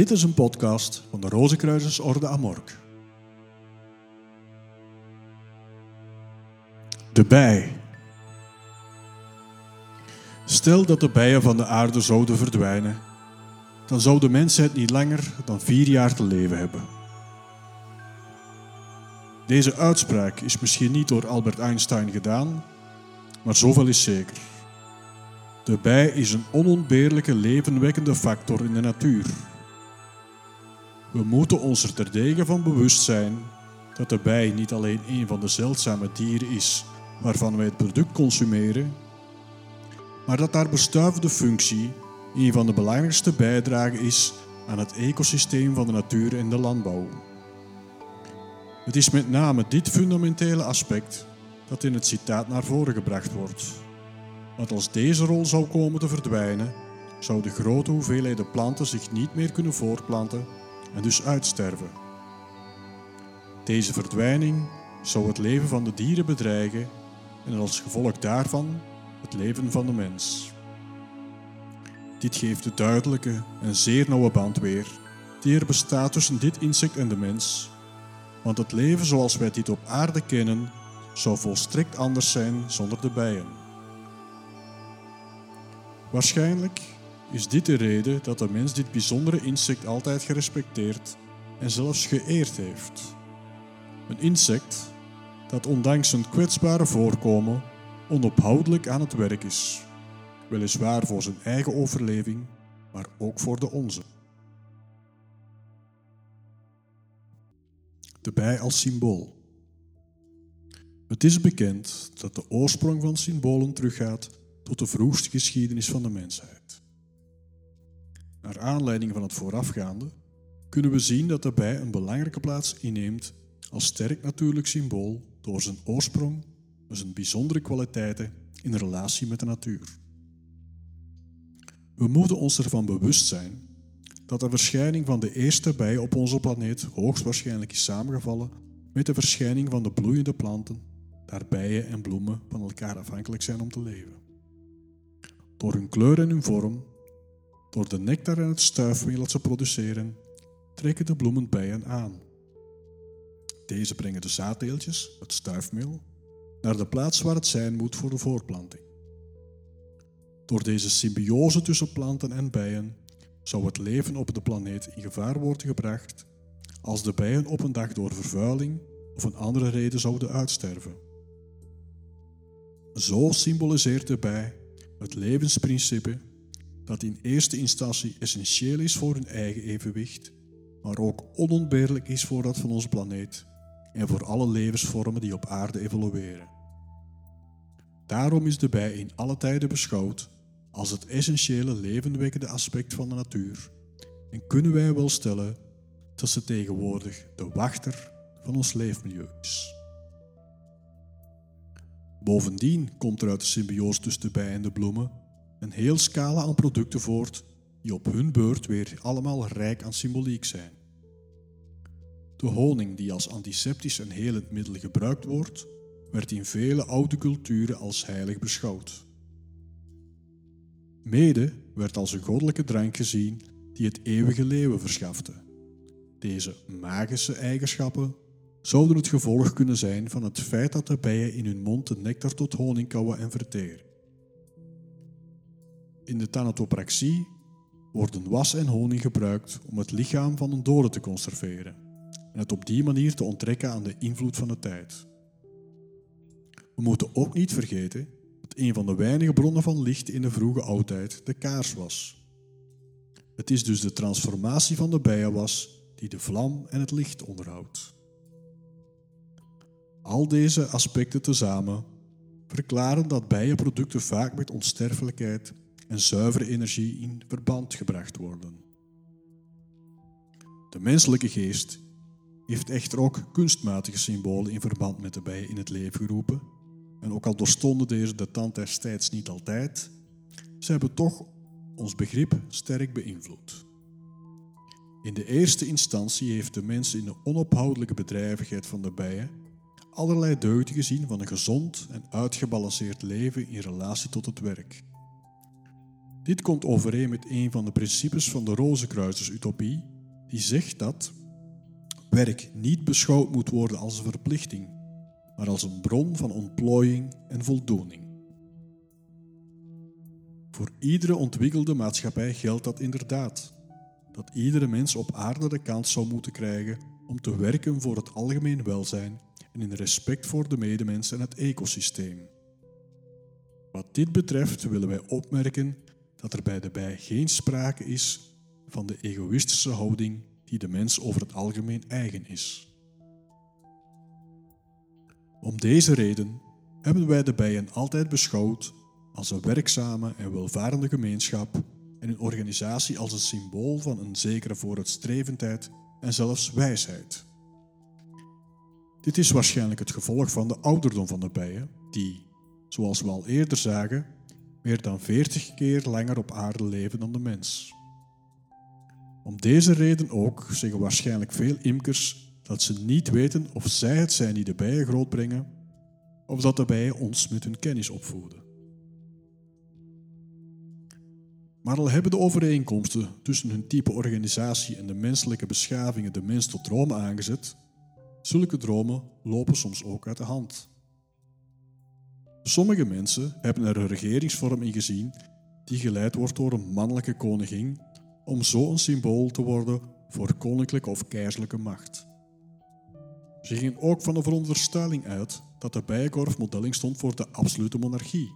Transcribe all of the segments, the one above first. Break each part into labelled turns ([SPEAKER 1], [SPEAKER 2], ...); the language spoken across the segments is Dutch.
[SPEAKER 1] Dit is een podcast van de Rozenkruisersorde Amork. De bij. Stel dat de bijen van de aarde zouden verdwijnen, dan zou de mensheid niet langer dan vier jaar te leven hebben. Deze uitspraak is misschien niet door Albert Einstein gedaan, maar zoveel is zeker. De bij is een onontbeerlijke levenwekkende factor in de natuur. We moeten ons er terdege van bewust zijn dat de bij niet alleen een van de zeldzame dieren is waarvan wij het product consumeren, maar dat haar bestuivende functie een van de belangrijkste bijdragen is aan het ecosysteem van de natuur en de landbouw. Het is met name dit fundamentele aspect dat in het citaat naar voren gebracht wordt. Want als deze rol zou komen te verdwijnen, zouden grote hoeveelheden planten zich niet meer kunnen voortplanten en dus uitsterven. Deze verdwijning zou het leven van de dieren bedreigen en als gevolg daarvan het leven van de mens. Dit geeft de duidelijke en zeer nauwe band weer die er bestaat tussen dit insect en de mens, want het leven zoals wij dit op aarde kennen zou volstrekt anders zijn zonder de bijen. Waarschijnlijk is dit de reden dat de mens dit bijzondere insect altijd gerespecteerd en zelfs geëerd heeft. Een insect dat ondanks zijn kwetsbare voorkomen onophoudelijk aan het werk is, weliswaar voor zijn eigen overleving, maar ook voor de onze. De bij als symbool. Het is bekend dat de oorsprong van symbolen teruggaat tot de vroegste geschiedenis van de mensheid. Naar aanleiding van het voorafgaande kunnen we zien dat de bij een belangrijke plaats inneemt als sterk natuurlijk symbool door zijn oorsprong en zijn bijzondere kwaliteiten in relatie met de natuur. We moeten ons ervan bewust zijn dat de verschijning van de eerste bij op onze planeet hoogstwaarschijnlijk is samengevallen met de verschijning van de bloeiende planten, daar bijen en bloemen van elkaar afhankelijk zijn om te leven. Door hun kleur en hun vorm, door de nectar en het stuifmeel dat ze produceren, trekken de bloemen bijen aan. Deze brengen de zaaddeeltjes, het stuifmeel, naar de plaats waar het zijn moet voor de voortplanting. Door deze symbiose tussen planten en bijen zou het leven op de planeet in gevaar worden gebracht als de bijen op een dag door vervuiling of een andere reden zouden uitsterven. Zo symboliseert de bij het levensprincipe dat in eerste instantie essentieel is voor hun eigen evenwicht, maar ook onontbeerlijk is voor dat van onze planeet en voor alle levensvormen die op aarde evolueren. Daarom is de bij in alle tijden beschouwd als het essentiële levenwekkende aspect van de natuur en kunnen wij wel stellen dat ze tegenwoordig de wachter van ons leefmilieu is. Bovendien komt er uit de symbiose tussen de bij en de bloemen een heel scala aan producten voort die op hun beurt weer allemaal rijk aan symboliek zijn. De honing die als antiseptisch en helend middel gebruikt wordt, werd in vele oude culturen als heilig beschouwd. Mede werd als een goddelijke drank gezien die het eeuwige leven verschafte. Deze magische eigenschappen zouden het gevolg kunnen zijn van het feit dat de bijen in hun mond de nectar tot honing kauwen en verteren. In de thanatopraxie worden was en honing gebruikt om het lichaam van een dode te conserveren en het op die manier te onttrekken aan de invloed van de tijd. We moeten ook niet vergeten dat een van de weinige bronnen van licht in de vroege oudheid de kaars was. Het is dus de transformatie van de bijenwas die de vlam en het licht onderhoudt. Al deze aspecten tezamen verklaren dat bijenproducten vaak met onsterfelijkheid en zuivere energie in verband gebracht worden. De menselijke geest heeft echter ook kunstmatige symbolen in verband met de bijen in het leven geroepen. En ook al doorstonden deze de tand destijds niet altijd, ze hebben toch ons begrip sterk beïnvloed. In de eerste instantie heeft de mens in de onophoudelijke bedrijvigheid van de bijen allerlei deugden gezien van een gezond en uitgebalanceerd leven in relatie tot het werk. Dit komt overeen met een van de principes van de Rozenkruisers-utopie, die zegt dat werk niet beschouwd moet worden als een verplichting, maar als een bron van ontplooiing en voldoening. Voor iedere ontwikkelde maatschappij geldt dat inderdaad. Dat iedere mens op aarde de kans zou moeten krijgen om te werken voor het algemeen welzijn en in respect voor de medemens en het ecosysteem. Wat dit betreft willen wij opmerken dat er bij de bij geen sprake is van de egoïstische houding die de mens over het algemeen eigen is. Om deze reden hebben wij de bijen altijd beschouwd als een werkzame en welvarende gemeenschap en een organisatie als een symbool van een zekere vooruitstrevendheid en zelfs wijsheid. Dit is waarschijnlijk het gevolg van de ouderdom van de bijen, die, zoals we al eerder zagen, meer dan 40 keer langer op aarde leven dan de mens. Om deze reden ook zeggen waarschijnlijk veel imkers dat ze niet weten of zij het zijn die de bijen grootbrengen, of dat de bijen ons met hun kennis opvoeden. Maar al hebben de overeenkomsten tussen hun type organisatie en de menselijke beschavingen de mens tot dromen aangezet, zulke dromen lopen soms ook uit de hand. Sommige mensen hebben er een regeringsvorm in gezien die geleid wordt door een mannelijke koningin om zo een symbool te worden voor koninklijke of keizerlijke macht. Ze gingen ook van de veronderstelling uit dat de bijenkorfmodelling stond voor de absolute monarchie.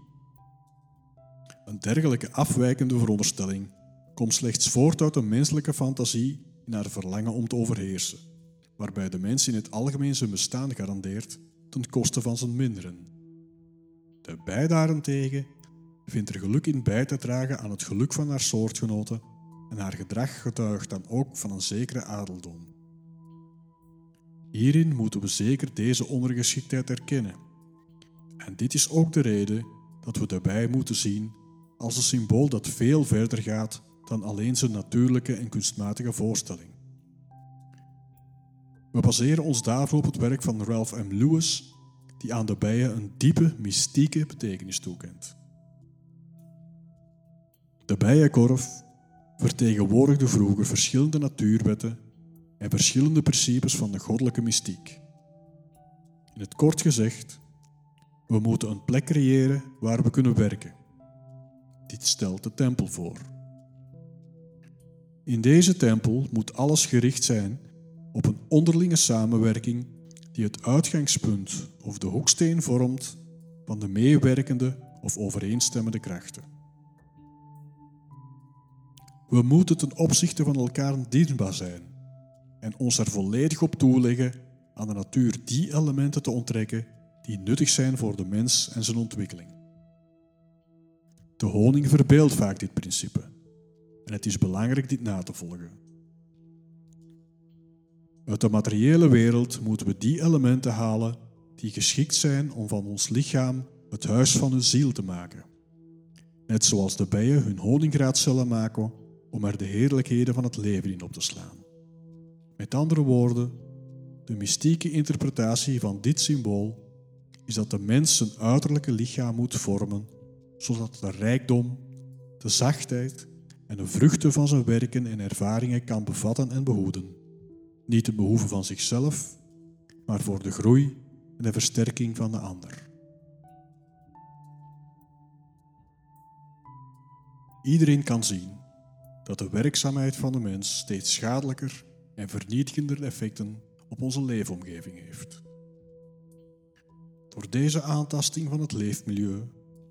[SPEAKER 1] Een dergelijke afwijkende veronderstelling komt slechts voort uit een menselijke fantasie in haar verlangen om te overheersen, waarbij de mens in het algemeen zijn bestaan garandeert ten koste van zijn minderen. De bij daarentegen vindt er geluk in bij te dragen aan het geluk van haar soortgenoten en haar gedrag getuigt dan ook van een zekere adeldom. Hierin moeten we zeker deze ondergeschiktheid erkennen. En dit is ook de reden dat we daarbij moeten zien als een symbool dat veel verder gaat dan alleen zijn natuurlijke en kunstmatige voorstelling. We baseren ons daarvoor op het werk van Ralph M. Lewis die aan de bijen een diepe, mystieke betekenis toekent. De bijenkorf vertegenwoordigde vroeger verschillende natuurwetten en verschillende principes van de goddelijke mystiek. In het kort gezegd, we moeten een plek creëren waar we kunnen werken. Dit stelt de tempel voor. In deze tempel moet alles gericht zijn op een onderlinge samenwerking die het uitgangspunt of de hoeksteen vormt van de meewerkende of overeenstemmende krachten. We moeten ten opzichte van elkaar dienstbaar zijn en ons er volledig op toeleggen aan de natuur die elementen te onttrekken die nuttig zijn voor de mens en zijn ontwikkeling. De honing verbeeldt vaak dit principe en het is belangrijk dit na te volgen. Uit de materiële wereld moeten we die elementen halen die geschikt zijn om van ons lichaam het huis van hun ziel te maken. Net zoals de bijen hun honingraadcellen maken om er de heerlijkheden van het leven in op te slaan. Met andere woorden, de mystieke interpretatie van dit symbool is dat de mens zijn uiterlijke lichaam moet vormen, zodat de rijkdom, de zachtheid en de vruchten van zijn werken en ervaringen kan bevatten en behoeden. Niet te behoeven van zichzelf, maar voor de groei en de versterking van de ander. Iedereen kan zien dat de werkzaamheid van de mens steeds schadelijker en vernietigender effecten op onze leefomgeving heeft. Door deze aantasting van het leefmilieu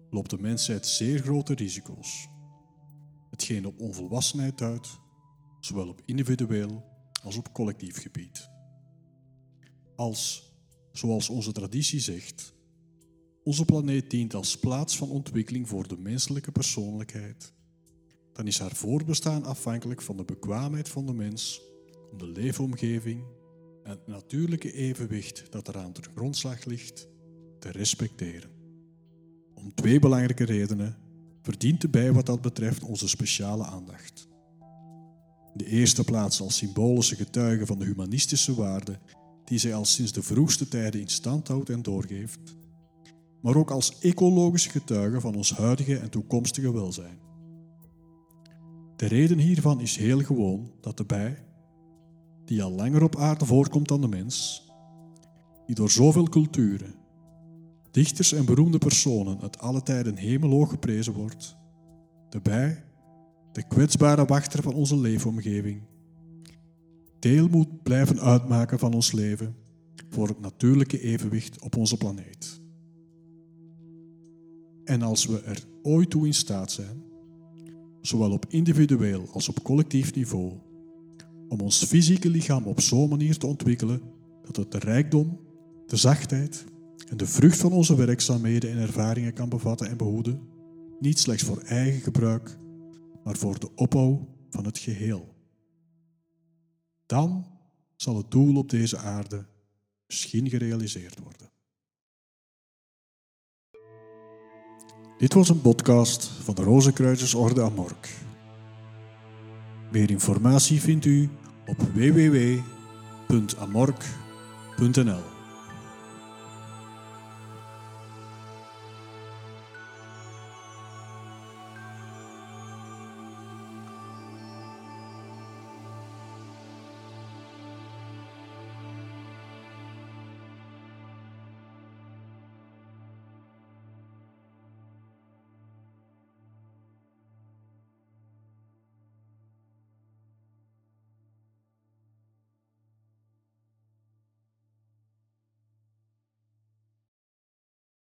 [SPEAKER 1] loopt de mensheid zeer grote risico's. Hetgeen op onvolwassenheid duidt, zowel op individueel als op collectief gebied. Als, zoals onze traditie zegt, onze planeet dient als plaats van ontwikkeling voor de menselijke persoonlijkheid, dan is haar voorbestaan afhankelijk van de bekwaamheid van de mens om de leefomgeving en het natuurlijke evenwicht dat eraan ten grondslag ligt te respecteren. Om twee belangrijke redenen verdient de bij wat dat betreft onze speciale aandacht de eerste plaats als symbolische getuige van de humanistische waarden die zij al sinds de vroegste tijden in stand houdt en doorgeeft, maar ook als ecologische getuige van ons huidige en toekomstige welzijn. De reden hiervan is heel gewoon dat de bij, die al langer op aarde voorkomt dan de mens, die door zoveel culturen, dichters en beroemde personen uit alle tijden hemelhoog geprezen wordt, de bij, de kwetsbare wachter van onze leefomgeving, deel moet blijven uitmaken van ons leven voor het natuurlijke evenwicht op onze planeet. En als we er ooit toe in staat zijn, zowel op individueel als op collectief niveau, om ons fysieke lichaam op zo'n manier te ontwikkelen dat het de rijkdom, de zachtheid en de vrucht van onze werkzaamheden en ervaringen kan bevatten en behoeden, niet slechts voor eigen gebruik, maar voor de opbouw van het geheel. Dan zal het doel op deze aarde misschien gerealiseerd worden. Dit was een podcast van de Rozenkruisersorde Amork. Meer informatie vindt u op www.amork.nl